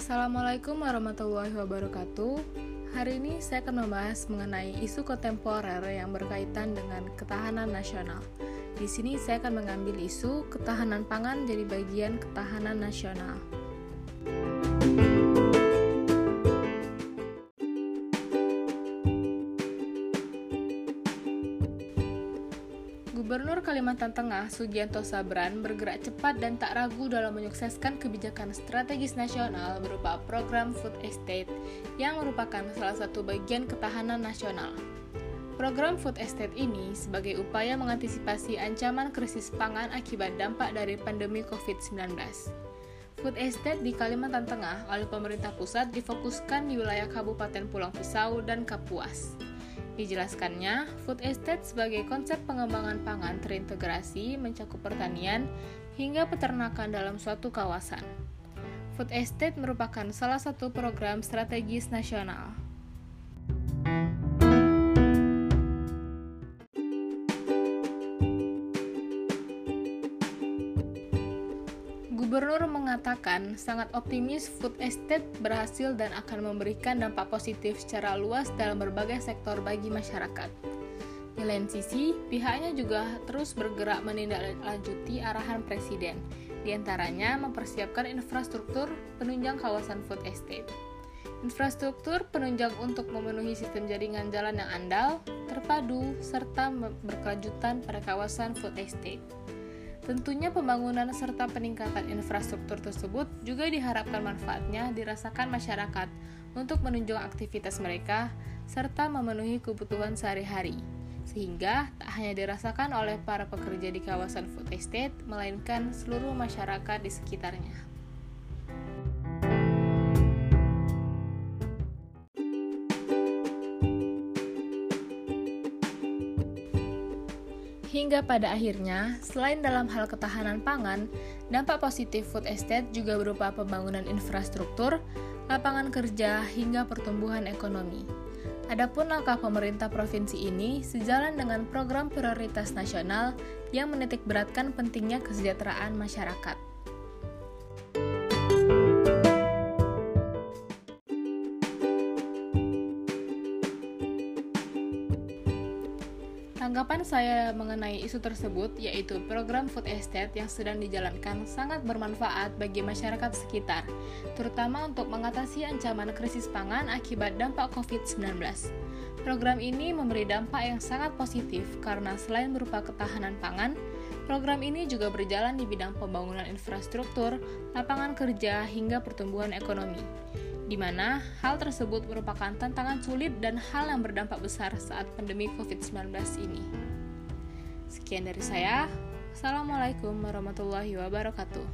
Assalamualaikum warahmatullahi wabarakatuh. Hari ini saya akan membahas mengenai isu kontemporer yang berkaitan dengan ketahanan nasional. Di sini saya akan mengambil isu ketahanan pangan jadi bagian ketahanan nasional. Gubernur Kalimantan Tengah, Sugianto Sabran, bergerak cepat dan tak ragu dalam menyukseskan kebijakan strategis nasional berupa program Food Estate yang merupakan salah satu bagian ketahanan nasional. Program Food Estate ini sebagai upaya mengantisipasi ancaman krisis pangan akibat dampak dari pandemi COVID-19. Food Estate di Kalimantan Tengah oleh pemerintah pusat difokuskan di wilayah Kabupaten Pulang Pisau dan Kapuas. Dijelaskannya, food estate sebagai konsep pengembangan pangan terintegrasi mencakup pertanian hingga peternakan dalam suatu kawasan. Food estate merupakan salah satu program strategis nasional. Gubernur mengatakan sangat optimis food estate berhasil dan akan memberikan dampak positif secara luas dalam berbagai sektor bagi masyarakat. Di lain sisi, pihaknya juga terus bergerak menindaklanjuti arahan Presiden, di antaranya mempersiapkan infrastruktur penunjang kawasan food estate. Infrastruktur penunjang untuk memenuhi sistem jaringan jalan yang andal, terpadu, serta berkelanjutan pada kawasan food estate. Tentunya pembangunan serta peningkatan infrastruktur tersebut juga diharapkan manfaatnya dirasakan masyarakat untuk menunjang aktivitas mereka serta memenuhi kebutuhan sehari-hari. Sehingga tak hanya dirasakan oleh para pekerja di kawasan food estate, melainkan seluruh masyarakat di sekitarnya. Hingga pada akhirnya, selain dalam hal ketahanan pangan, dampak positif food estate juga berupa pembangunan infrastruktur, lapangan kerja, hingga pertumbuhan ekonomi. Adapun langkah pemerintah provinsi ini sejalan dengan program prioritas nasional yang menitik beratkan pentingnya kesejahteraan masyarakat. Tanggapan saya mengenai isu tersebut yaitu program food estate yang sedang dijalankan sangat bermanfaat bagi masyarakat sekitar, terutama untuk mengatasi ancaman krisis pangan akibat dampak COVID-19. Program ini memberi dampak yang sangat positif karena selain berupa ketahanan pangan, program ini juga berjalan di bidang pembangunan infrastruktur, lapangan kerja, hingga pertumbuhan ekonomi di mana hal tersebut merupakan tantangan sulit dan hal yang berdampak besar saat pandemi COVID-19 ini. Sekian dari saya. Assalamualaikum warahmatullahi wabarakatuh.